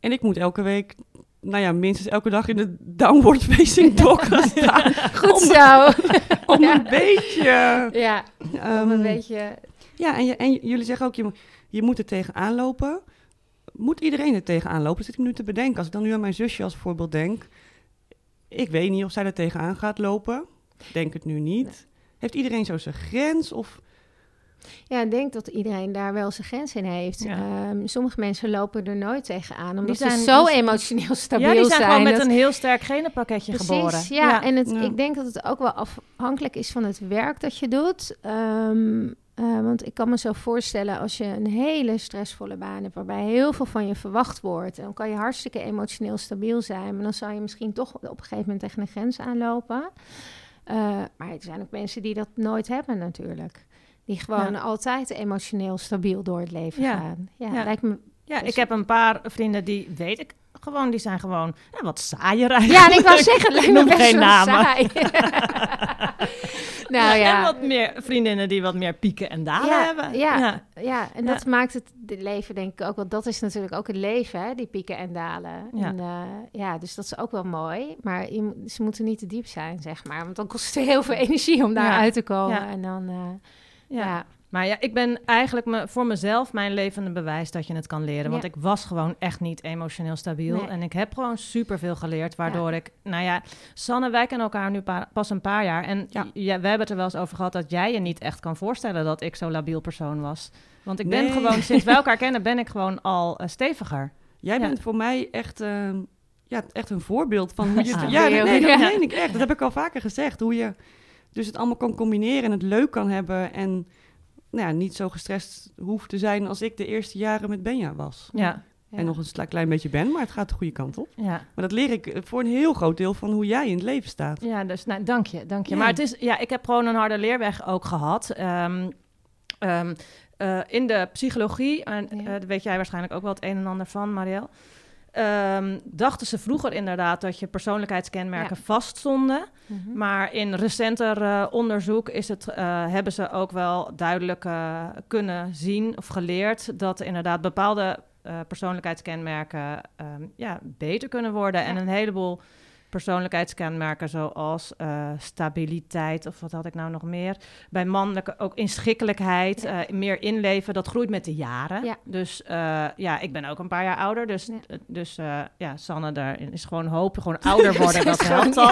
En ik moet elke week nou ja, minstens elke dag in de downward facing dog staan. Goed om, zo. Om een beetje... Ja, um, om een ehm, beetje... Ja, en, je, en jullie zeggen ook, je, je moet er tegenaan lopen moet iedereen er tegenaan lopen? zit ik nu te bedenken. Als ik dan nu aan mijn zusje als voorbeeld denk. Ik weet niet of zij er tegenaan gaat lopen. Denk het nu niet. Heeft iedereen zo zijn grens? Of... Ja, ik denk dat iedereen daar wel zijn grens in heeft. Ehm, sommige mensen lopen er nooit tegenaan, omdat zijn, ze zo emotioneel stabiel zijn. Ja, die zijn, gewoon met een heel sterk genenpakketje geboren. Ja, ja. en het, ik denk dat het ook wel afhankelijk is van het werk dat je doet. Um, uh, want ik kan me zo voorstellen als je een hele stressvolle baan hebt, waarbij heel veel van je verwacht wordt, dan kan je hartstikke emotioneel stabiel zijn, maar dan zou je misschien toch op een gegeven moment tegen een grens aanlopen. Uh, maar er zijn ook mensen die dat nooit hebben natuurlijk. Die gewoon altijd emotioneel stabiel door het leven gaan. Ja, ja. Lijkt me ja, ik heb een paar vrienden die weet ik gewoon, die zijn gewoon ja, wat saaier Ja, en ik wou zeggen, lijkt me best geen namen. saai. nou ja, En wat meer vriendinnen die wat meer pieken en dalen hebben. Ja, ja. ja en dat maakt het leven denk ik ook wel. Dat is natuurlijk ook het leven, hè, die pieken en dalen. Ja, en, uh, ja dus dat is ook wel mooi. Maar je, ze moeten niet te diep zijn, zeg maar. Want dan kost het heel veel energie om daar uit te komen. En dan, uh, ja. Maar ja, ik ben eigenlijk me, voor mezelf mijn levende bewijs dat je het kan leren. Want ik was gewoon echt niet emotioneel stabiel. En ik heb gewoon superveel geleerd, waardoor ik... Nou ja, Sanne, wij kennen elkaar nu pas een paar jaar. En ja. we hebben het er wel eens over gehad dat jij je niet echt kan voorstellen... dat ik zo'n labiel persoon was. Want ik ben gewoon, sinds wij elkaar kennen, ben ik gewoon al uh, steviger. Jij bent voor mij echt... Uh, ja, echt een voorbeeld van hoe je... Het, ja, nee, nee, dat meen ik echt. Dat heb ik al vaker gezegd. Hoe je dus het allemaal kan combineren en het leuk kan hebben... en nou ja, niet zo gestrest hoeft te zijn als ik de eerste jaren met Benja was. Ja. En nog een klein beetje ben, maar het gaat de goede kant op. Ja. Maar dat leer ik eh, voor een heel groot deel van hoe jij in het leven staat. Ja, dus nou, dank je, dank je. Maar het is, ja, ik heb gewoon een harde leerweg ook gehad. Um, um, uh, in de psychologie, en uh, weet jij waarschijnlijk ook wel het een en ander van, Marielle. Um, dachten ze vroeger inderdaad dat je persoonlijkheidskenmerken ja. vaststonden. Mhm. Maar in recenter uh, onderzoek is het, uh, hebben ze ook wel duidelijk uh, kunnen zien of geleerd dat inderdaad bepaalde persoonlijkheidskenmerken um, ja, beter kunnen worden. Ja. En een heleboel persoonlijkheidskenmerken zoals uh, stabiliteit of wat had ik nou nog meer. Bij mannelijke ook inschikkelijkheid, ja. uh, meer inleven, dat groeit met de jaren. Ja. Dus uh, ja, ik ben ook een paar jaar ouder, dus, ja. dus ja, Sanne, daar is gewoon hoop, gewoon ouder worden, dat helpt al.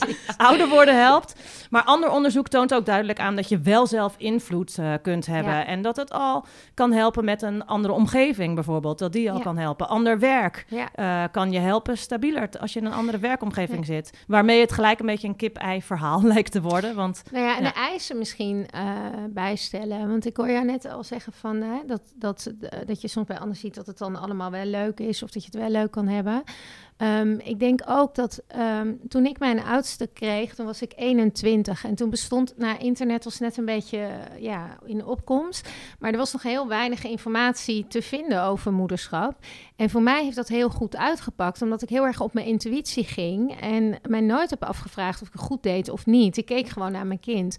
ouder worden helpt. Maar ander onderzoek toont ook duidelijk aan dat je wel zelf invloed kunt hebben en dat het al kan helpen met een andere omgeving bijvoorbeeld, dat die al kan helpen. Ander werk kan je helpen stabieler als je in een andere werkomgeving zit. Waarmee het gelijk een beetje een kip-ei verhaal lijkt te worden. Want, nou ja, en de eisen misschien uh, bijstellen. Want ik hoor jou net al zeggen van, hè, dat, dat, dat je soms bij anderen ziet dat het dan allemaal wel leuk is. Of dat je het wel leuk kan hebben. Um, ik denk ook dat um, toen ik mijn oudste kreeg, toen was ik 21. En toen bestond, nou, internet was net een beetje ja, in opkomst. Maar er was nog heel weinig informatie te vinden over moederschap. En voor mij heeft dat heel goed uitgepakt, omdat ik heel erg op mijn intuïtie ging. En mij nooit heb afgevraagd of ik het goed deed of niet. Ik keek gewoon naar mijn kind.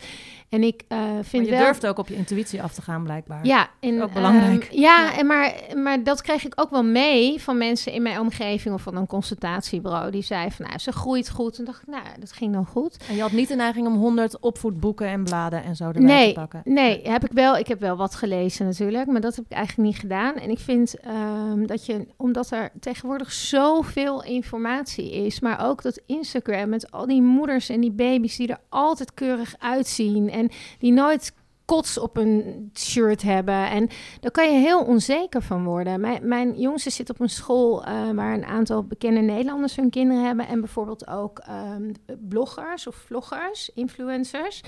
En ik uh, vind maar je durft ook op je intuïtie af te gaan, blijkbaar. Ja, en, ook belangrijk. Um, ja, En maar, maar dat kreeg ik ook wel mee van mensen in mijn omgeving. Of van kon consultatiebureau. Die zei van, nou, ze groeit goed. En dacht ik, nou, dat ging dan goed. En je had niet de neiging om 100 opvoedboeken en bladen en zo erbij Nee, te pakken? Nee, heb ik wel. Ik heb wel wat gelezen natuurlijk, maar dat heb ik eigenlijk niet gedaan. En ik vind ehm, dat je, omdat er tegenwoordig zoveel informatie is, maar ook dat Instagram met al die moeders en die baby's die er altijd keurig uitzien en die nooit kots op een shirt hebben. En daar kan je heel onzeker van worden. Mijn, mijn jongste zit op een school eh, waar een aantal bekende Nederlanders hun kinderen hebben. En bijvoorbeeld ook ehm, bloggers of vloggers, influencers.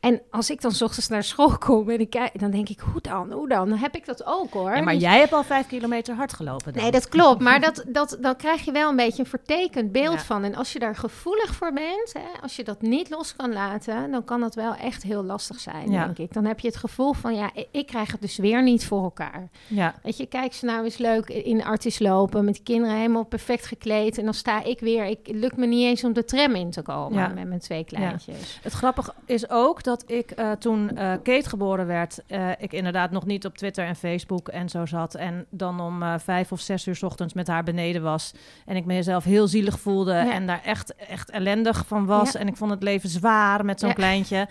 En als ik dan 's ochtends naar school kom en ik kijk, dan denk ik, hoe dan, hoe dan? Dan heb ik dat ook hoor. Ja, maar Dus- jij hebt al vijf kilometer hard gelopen dan. Nee, dat klopt. Maar dat, dat, dan krijg je wel een beetje een vertekend beeld Ja. van. En als je daar gevoelig voor bent, hè, als je dat niet los kan laten, dan kan dat wel echt heel lastig zijn, Ja. denk ik. Dan heb je het gevoel van, ja, ik, krijg het dus weer niet voor elkaar. Ja, Weet je, kijk ze nou eens leuk in artis lopen, met kinderen helemaal perfect gekleed. En dan sta ik weer, ik, het lukt me niet eens om de tram in te komen met mijn twee kleintjes. Het grappige is ook dat ik eh, toen eh, Kate geboren werd, eh, ik inderdaad nog niet op Twitter en Facebook en zo zat. En dan om vijf of zes uur 's ochtends met haar beneden was. En ik mezelf heel zielig voelde Ja. en daar echt, echt ellendig van was. Ja. En ik vond het leven zwaar met zo'n Ja. kleintje.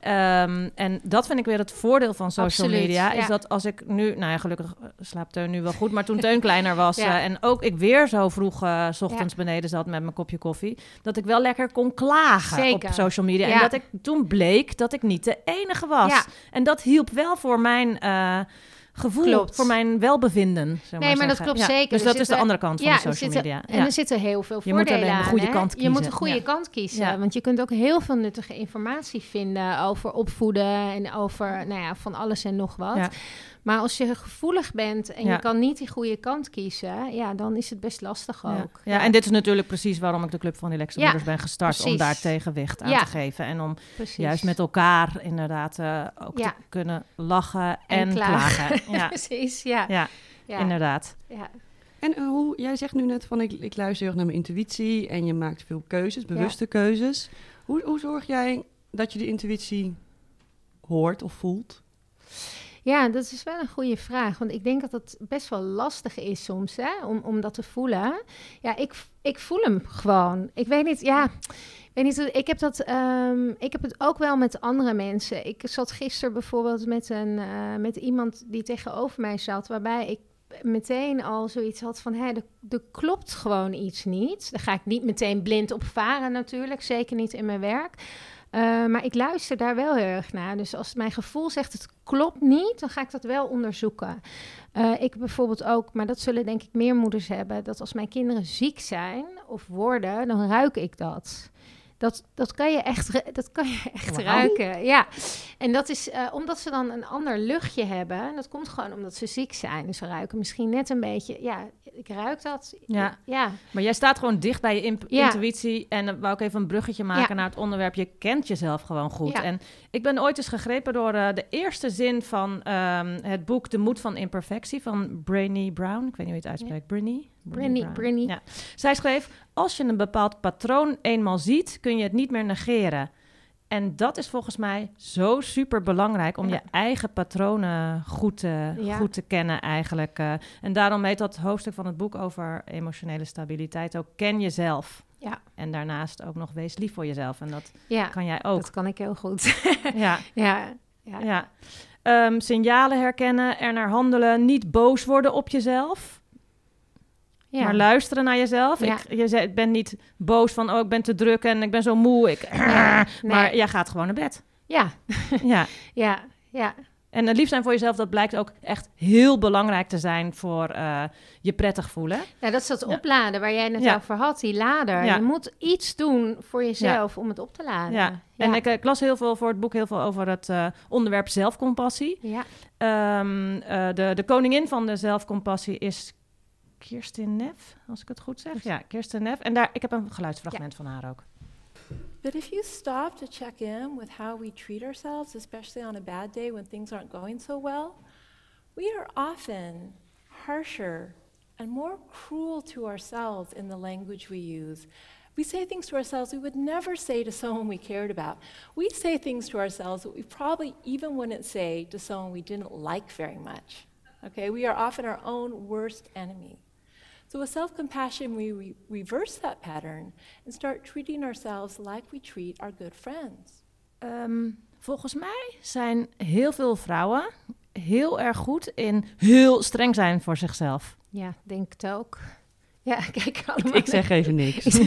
Ehm, en dat vind ik weer het voordeel van social Absoluut, media. Is ja. dat als ik nu, nou ja, gelukkig eh, slaapt Teun nu wel goed. Maar toen Teun kleiner was Ja. eh, en ook ik weer zo vroeg eh, s ochtends beneden zat met mijn kopje koffie. Dat ik wel lekker kon klagen Zeker. op social media. En dat ik toen bleek dat ik niet de enige was. En dat hielp wel voor mijn gevoel, Klopt. voor mijn welbevinden. Nee, maar dat klopt Ja, zeker. Dus Er dat is de andere kant van de social media. En er zitten heel veel Je moet de goede hè? kant Je moet de goede kant kiezen. Want je kunt ook heel veel nuttige informatie vinden over opvoeden en over nou ja, van alles en nog wat. Maar als je gevoelig bent en Ja. je kan niet die goede kant kiezen, ja, dan is het best lastig Ja. ook. Ja, en dit is natuurlijk precies waarom ik de Club van Relaxe Ja, Moeders ben gestart. Om daar tegenwicht aan Ja. te geven. En om Precies. juist met elkaar inderdaad eh, ook Ja. te kunnen lachen en, En klagen. klagen. Ja, Precies, ja. ja, ja. inderdaad. ja. En eh, hoe, jij zegt nu net van ik, ik luister heel erg naar mijn intuïtie en je maakt veel keuzes, bewuste keuzes. Hoe, hoe zorg jij dat je de intuïtie hoort of voelt? Ja, dat is wel een goede vraag. Want ik denk dat het best wel lastig is soms hè, om, om dat te voelen. Ja, ik, ik voel hem gewoon. Ik weet niet, ja. Ik weet niet, ik heb, dat, ehm, ik heb het ook wel met andere mensen. Ik zat gisteren bijvoorbeeld met, een, eh, met iemand die tegenover mij zat, waarbij ik meteen al zoiets had van, er, er klopt gewoon iets niet. Daar ga ik niet meteen blind op varen natuurlijk, zeker niet in mijn werk. Uh, maar ik luister daar wel heel erg naar. Dus als mijn gevoel zegt het klopt niet, dan ga ik dat wel onderzoeken. Uh, ik bijvoorbeeld ook, maar dat zullen denk ik meer moeders hebben, dat als mijn kinderen ziek zijn of worden, dan ruik ik dat. Dat, dat kan je echt, dat kan je echt wow. ruiken. Ja, en dat is uh, omdat ze dan een ander luchtje hebben. En dat komt gewoon omdat ze ziek zijn. Dus ze ruiken misschien net een beetje. Ja, ik ruik dat. Ja. ja. Maar jij staat gewoon dicht bij je ja. intuïtie. En dan wou ik even een bruggetje maken ja. naar het onderwerp. Je kent jezelf gewoon goed. Ja. En ik ben ooit eens gegrepen door uh, de eerste zin van um, het boek De Moed van Imperfectie van Brené Brown. Ik weet niet hoe je het uitspreekt. Brené? Brené. Brené. Ja. Zij schreef: Als je een bepaald patroon eenmaal ziet, kun je het niet meer negeren. En dat is volgens mij zo super belangrijk om ja. je eigen patronen goed te, ja. goed te kennen, eigenlijk. Uh, en daarom heet dat hoofdstuk van het boek over emotionele stabiliteit ook Ken jezelf. Ja. En daarnaast ook nog wees lief voor jezelf. En dat ja, kan jij ook. Dat kan ik heel goed. ja. ja. ja. ja. Um, signalen herkennen, er naar handelen, niet boos worden op jezelf. Ja. Maar luisteren naar jezelf. Ja. Ik, je zei, ik ben niet boos van, oh, ik ben te druk en ik ben zo moe. Ik, nee. Maar jij gaat gewoon naar bed. Ja. ja. ja, ja. En het lief zijn voor jezelf, dat blijkt ook echt heel belangrijk te zijn voor uh, je prettig voelen. Ja, dat is dat opladen waar jij net over had, die lader. Je moet iets doen voor jezelf om het op te laden. Ja, en ik, ik, las heel veel voor het boek, heel veel over het uh, onderwerp zelfcompassie. Ja. Um, uh, de, de koningin van de zelfcompassie is Kirsten Neff, als ik het goed zeg. Ja, Kirsten Neff. En daar, ik heb een geluidsfragment ja. van haar ook. But if you stop to check in with how we treat ourselves, especially on a bad day when things aren't going so well, we are often harsher and more cruel to ourselves in the language we use. We say things to ourselves we would never say to someone we cared about. We say things to ourselves that we probably even wouldn't say to someone we didn't like very much. Okay, we are often our own worst enemy. So, with self compassion, we re- reverse that pattern and start treating ourselves like we treat our good friends. Ehm, volgens mij zijn heel veel vrouwen heel erg goed in heel streng zijn voor zichzelf. Ja, denk het ook. Ja, kijk allemaal. Ik zeg even niks.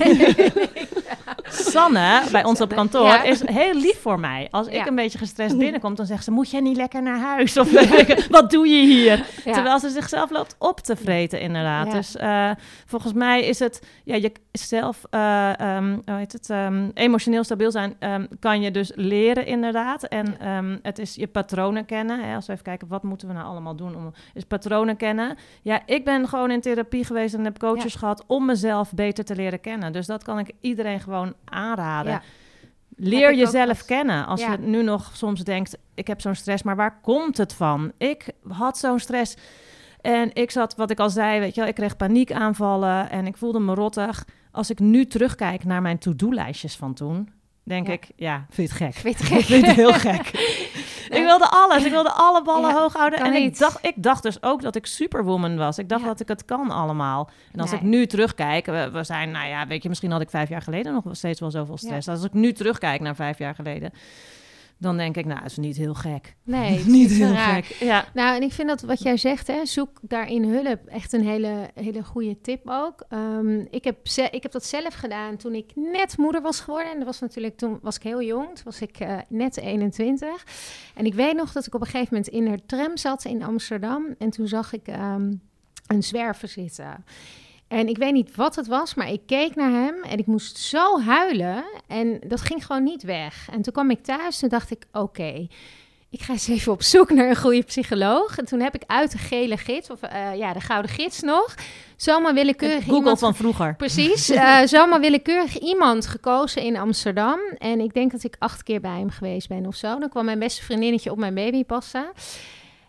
Sanne, bij ons op kantoor, Ja. is heel lief voor mij. Als ik een beetje gestrest binnenkom, dan zegt ze... moet jij niet lekker naar huis? Of wat doe je hier? Terwijl ze zichzelf loopt op te vreten, inderdaad. Dus eh, volgens mij is het... Ja, je zelf, eh, ehm, hoe heet het, ehm, emotioneel stabiel zijn... ehm, kan je dus leren, inderdaad. En het is je patronen kennen. Hè? Als we even kijken, wat moeten we nou allemaal doen? Om, is patronen kennen. Ja, ik ben gewoon in therapie geweest en heb coaches Ja. gehad... om mezelf beter te leren kennen. Dus dat kan ik iedereen gewoon aanraden. Ja. Leer jezelf kennen. Als Ja. je nu nog soms denkt, ik heb zo'n stress, maar waar komt het van? Ik had zo'n stress en ik zat, wat ik al zei, weet je wel, ik kreeg paniekaanvallen en ik voelde me rottig. Als ik nu terugkijk naar mijn to-do-lijstjes van toen, denk Ja. ik, ja, vind je het gek? Weet het gek. vind het heel gek. Ik wilde alles. Ik wilde alle ballen Ja, hoog houden. En ik dacht, ik dacht dus ook dat ik superwoman was. Ik dacht Ja. dat ik het kan allemaal. En als Nee. ik nu terugkijk, we, we zijn, nou ja, weet je, misschien had ik vijf jaar geleden nog wel steeds wel zoveel stress. Als ik nu terugkijk naar vijf jaar geleden, dan denk ik, nou, het is niet heel gek. Nee, is niet heel raar. gek. Ja. Nou, en ik vind dat wat jij zegt, hè, zoek daarin hulp, echt een hele, hele goede tip ook. Ehm, ik, heb ze- ik heb dat zelf gedaan toen ik net moeder was geworden. En dat was natuurlijk, toen was ik heel jong, toen was ik eh, net 21. En ik weet nog dat ik op een gegeven moment in de tram zat in Amsterdam. En toen zag ik ehm, een zwerver zitten. En ik weet niet wat het was, maar ik keek naar hem en ik moest zo huilen. En dat ging gewoon niet weg. En toen kwam ik thuis en dacht ik, oké, ik ga eens even op zoek naar een goede psycholoog. En toen heb ik uit de gele gids, of eh, ja, de gouden gids nog, zomaar willekeurig Google iemand... van vroeger. Precies, eh, zomaar willekeurig iemand gekozen in Amsterdam. En ik denk dat ik acht keer bij hem geweest ben of zo. Dan kwam mijn beste vriendinnetje op mijn baby passen.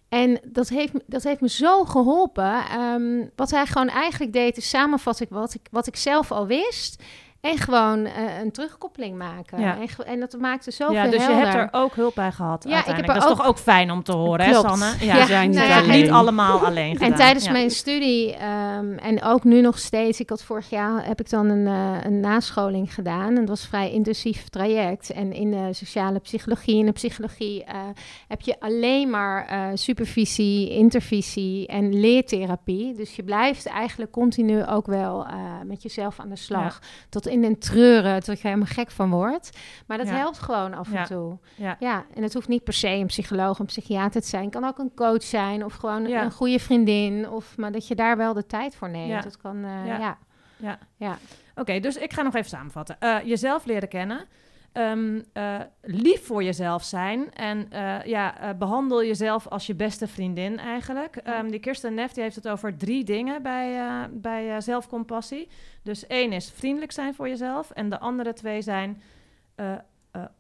En dat heeft, dat heeft me zo geholpen. Ehm, wat hij gewoon eigenlijk deed, is samenvatten wat ik, wat ik zelf al wist. En gewoon eh, een terugkoppeling maken. Ja. En, en dat maakte zoveel Ja, dus je hebt er ook hulp bij gehad. Ja, ik heb er dat is ook- toch ook fijn om te horen, Klopt. hè, Sanne? Ja, zijn niet nou alleen. allemaal alleen gedaan. En tijdens Ja. mijn studie ehm, en ook nu nog steeds, ik had vorig jaar heb ik dan een, eh, een nascholing gedaan. En dat was een vrij intensief traject. En in de sociale psychologie en de psychologie eh, heb je alleen maar eh, supervisie, intervisie en leertherapie. Dus je blijft eigenlijk continu ook wel eh, met jezelf aan de slag. Tot in den treuren, tot je helemaal gek van wordt. Maar dat Ja. helpt gewoon af Ja. en toe. Ja. Ja, en het hoeft niet per se een psycholoog, een psychiater te zijn. Het kan ook een coach zijn of gewoon een goede vriendin. Of, maar dat je daar wel de tijd voor neemt. Dat kan, eh, Ja. ja. Ja. Ja. Oké, dus ik ga nog even samenvatten. Eh, jezelf leren kennen. Ehm, eh, lief voor jezelf zijn. En eh, ja, eh, behandel jezelf als je beste vriendin eigenlijk. Ehm, die Kirsten Neff die heeft het over drie dingen bij, bij zelfcompassie. Dus één is vriendelijk zijn voor jezelf. En de andere twee zijn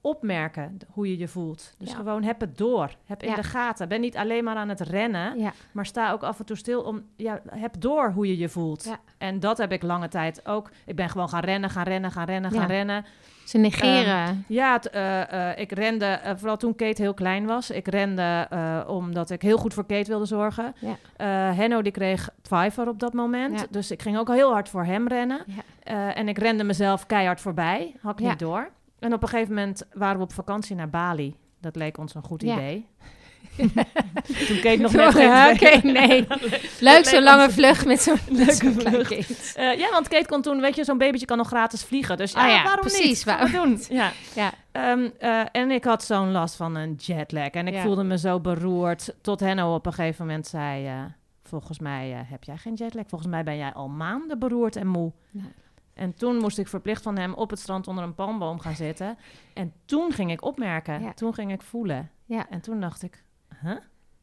opmerken hoe je je voelt. Dus Ja. gewoon heb het door. Heb in de gaten. Ben niet alleen maar aan het rennen. Ja. Maar sta ook af en toe stil om, ja, heb door hoe je je voelt. Ja. En dat heb ik lange tijd ook. Ik ben gewoon gaan rennen, gaan rennen, gaan rennen, gaan rennen. Ze negeren. Ja, het, eh, eh, ik rende, eh, vooral toen Kate heel klein was. Ik rende omdat ik heel goed voor Kate wilde zorgen. Ja. Henno die kreeg Pfeiffer op dat moment. Ja. Dus ik ging ook heel hard voor hem rennen. Ja. En ik rende mezelf keihard voorbij. Had ik Ja. niet door. En op een gegeven moment waren we op vakantie naar Bali. Dat leek ons een goed Ja. idee. Toen Kate nog net geen Oké, nee. Leuk, zo'n lange vlucht met zo'n Leuke vlucht. Eh, ja, want Kate kon toen, weet je, zo'n babytje kan nog gratis vliegen. Dus ja, Ah ja, waarom precies, niet? Waarom doen. Ja. Ja. Ehm, eh, en ik had zo'n last van een jetlag. En ik Ja. voelde me zo beroerd. Tot Henno op een gegeven moment zei... eh, volgens mij eh, heb jij geen jetlag. Volgens mij ben jij al maanden beroerd en moe. En toen moest ik verplicht van hem op het strand onder een palmboom gaan zitten. En toen ging ik opmerken. Ja. Toen ging ik voelen. Ja. En toen dacht ik... Huh?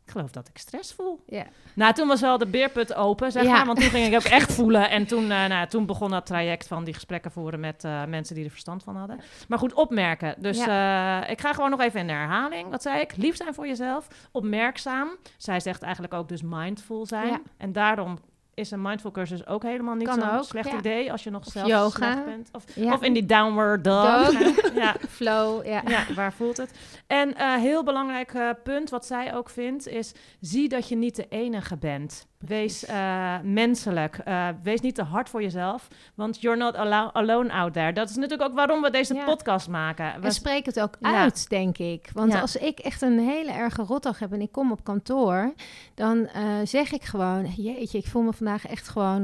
Ik geloof dat ik stress voel. Ja. Nou, toen was wel de beerput open, zeg Ja. maar. Want toen ging ik ook echt voelen. En toen, eh, nou, toen begon dat traject van die gesprekken voeren met eh, mensen die er verstand van hadden. Maar goed, opmerken. Dus eh, ik ga gewoon nog even in de herhaling. Wat zei ik? Lief zijn voor jezelf. Opmerkzaam. Zij zegt eigenlijk ook dus mindful zijn. En daarom is een mindful cursus ook helemaal niet zo'n slecht ja. idee. Als je nog Of zelf yoga. slecht bent. Of, Ja. of in die downward dog. Dog. ja. Flow, ja. Waar voelt het? En eh heel belangrijk eh, punt wat zij ook vindt is... zie dat je niet de enige bent. Wees uh, menselijk. Uh, wees niet te hard voor jezelf. Want you're not alone out there. Dat is natuurlijk ook waarom we deze ja. podcast maken. We spreken het ook ja. uit, denk ik. Want als ik echt een hele erge rotdag heb en ik kom op kantoor, dan uh, zeg ik gewoon: Jeetje, ik voel me vandaag echt gewoon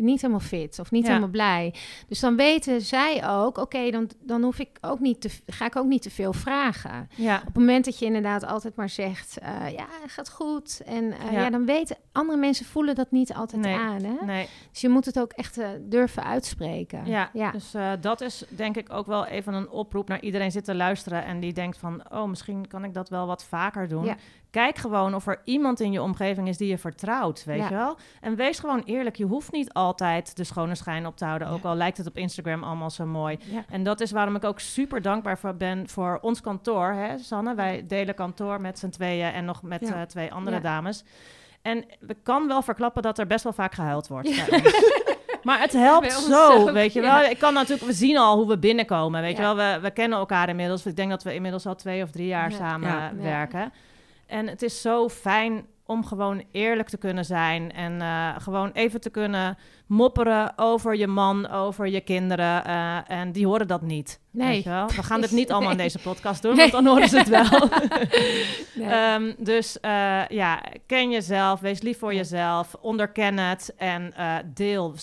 niet helemaal fit of niet helemaal blij. Dus dan weten zij ook: Oké, okay, dan, dan hoef ik ook niet te, ga ik ook niet te veel vragen. Op het moment dat je inderdaad altijd maar zegt: Ja, gaat goed. En ja. dan weten andere mensen mensen voelen dat niet altijd aan. Hè? Nee. Dus je moet het ook echt uh, durven uitspreken. Ja, ja. dus uh, dat is denk ik ook wel even een oproep naar iedereen zit te luisteren en die denkt van, oh, misschien kan ik dat wel wat vaker doen. Ja. Kijk gewoon of er iemand in je omgeving is die je vertrouwt, weet je wel? En wees gewoon eerlijk. Je hoeft niet altijd de schone schijn op te houden, ook al lijkt het op Instagram allemaal zo mooi. En dat is waarom ik ook super dankbaar voor ben voor ons kantoor, hè, Sanne? Wij delen kantoor met z'n tweeën en nog met uh, twee andere dames. En we kan wel verklappen dat er best wel vaak gehuild wordt. maar het helpt zo, weet je wel. Ik kan natuurlijk, we zien al hoe we binnenkomen, weet je wel. We, we kennen elkaar inmiddels. Ik denk dat we inmiddels al twee of drie jaar samen werken. En het is zo fijn om gewoon eerlijk te kunnen zijn en uh, gewoon even te kunnen mopperen over je man, over je kinderen. Uh, en die horen dat niet. Nee. We gaan dit niet allemaal in deze podcast doen, want dan horen ze het wel. nee. um, dus uh, ja, ken jezelf, wees lief voor jezelf, onderken het en deel.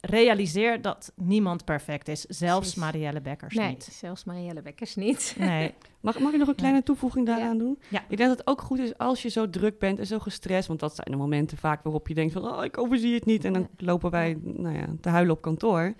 Realiseer dat niemand perfect is, zelfs Precies. Marielle Bekkers nee, niet. zelfs Marielle Bekkers niet. Nee. Mag, mag ik nog een kleine toevoeging daaraan doen? Ja. Ik denk dat het ook goed is als je zo druk bent en zo gestrest. Want dat zijn de momenten vaak waarop je denkt van... oh, ik overzie het niet. En dan lopen wij nou ja, te huilen op kantoor.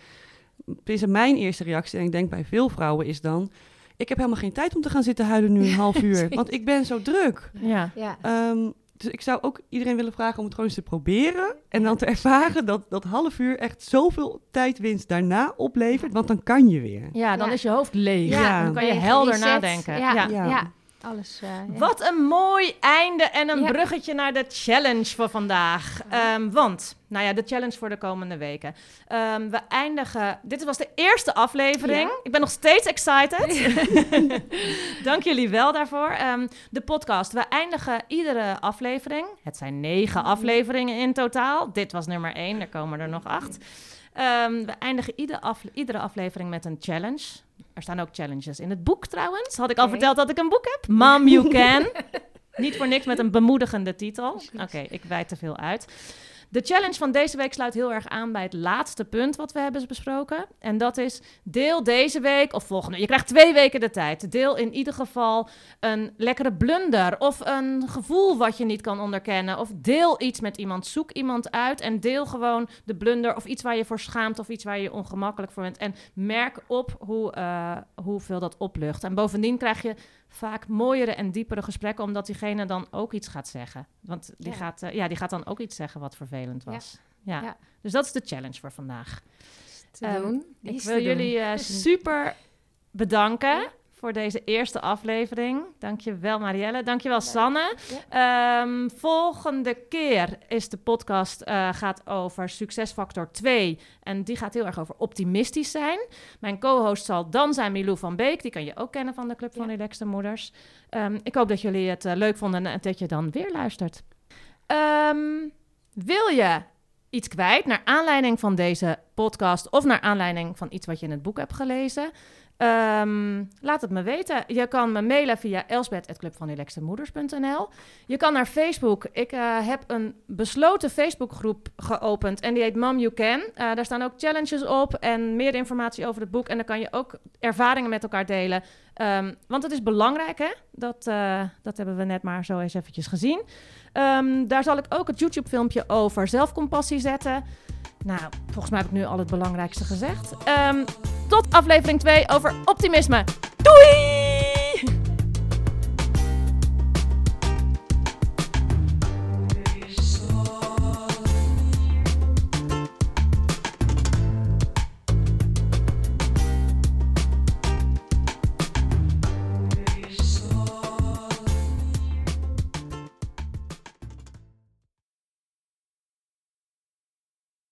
Is mijn eerste reactie, en ik denk bij veel vrouwen, is dan... ik heb helemaal geen tijd om te gaan zitten huilen nu een half uur. Want ik ben zo druk. Ja. ja. Um, dus ik zou ook iedereen willen vragen om het gewoon eens te proberen. En dan te ervaren dat dat half uur echt zoveel tijdwinst daarna oplevert. Want dan kan je weer. Ja, dan is je hoofd leeg. Ja. Dan kan je helder nadenken. ja. Alles. Uh, Wat een mooi einde en een bruggetje naar de challenge voor vandaag. Um, want, nou ja, de challenge voor de komende weken. Um, we eindigen. Dit was de eerste aflevering. Ik ben nog steeds excited. Dank jullie wel daarvoor. Um, de podcast. We eindigen iedere aflevering. Het zijn negen afleveringen in totaal. Dit was nummer één. Er komen er nog acht. we eindigen iedere, iedere aflevering met een challenge. Er staan ook challenges in het boek trouwens. Had ik al verteld dat ik een boek heb? Mom, you can. Niet voor niks met een bemoedigende titel. Oké, ik wijd te veel uit. De challenge van deze week sluit heel erg aan bij het laatste punt wat we hebben besproken. En dat is deel deze week of volgende. Je krijgt twee weken de tijd. Deel in ieder geval een lekkere blunder of een gevoel wat je niet kan onderkennen. Of deel iets met iemand. Zoek iemand uit en deel gewoon de blunder of iets waar je voor schaamt of iets waar je ongemakkelijk voor bent. En merk op hoe, uh, hoeveel dat oplucht. En bovendien krijg je vaak mooiere en diepere gesprekken, omdat diegene dan ook iets gaat zeggen. Want die, Gaat, uh, ja, die gaat dan ook iets zeggen wat vervelend was. Ja. ja. Dus dat is de challenge voor vandaag. Te um, doen. Ik wil jullie uh, super bedanken voor deze eerste aflevering. Dankjewel Marielle. Dankjewel Sanne. Um, volgende keer is de podcast uh, gaat over succesfactor 2. En die gaat heel erg over optimistisch zijn. Mijn co-host zal dan zijn Milou van Beek. Die kan je ook kennen van de Club van Relaxte Moeders. Um, ik hoop dat jullie het uh, leuk vonden en dat je dan weer luistert. Um, wil je iets kwijt naar aanleiding van deze podcast of naar aanleiding van iets wat je in het boek hebt gelezen? Um, laat het me weten. Je kan me mailen via elsbeth.clubvanrelaxtemoeders.nl. Je kan naar Facebook. Ik uh, heb een besloten Facebookgroep geopend en die heet Mom You Can. Uh, daar staan ook challenges op en meer informatie over het boek. En dan kan je ook ervaringen met elkaar delen. Um, want het is belangrijk, hè? Dat, uh, dat hebben we net maar zo eens eventjes gezien. Um, daar zal ik ook het YouTube-filmpje over zelfcompassie zetten. Nou, volgens mij heb ik nu al het belangrijkste gezegd. Um, tot aflevering 2 over optimisme. Doei!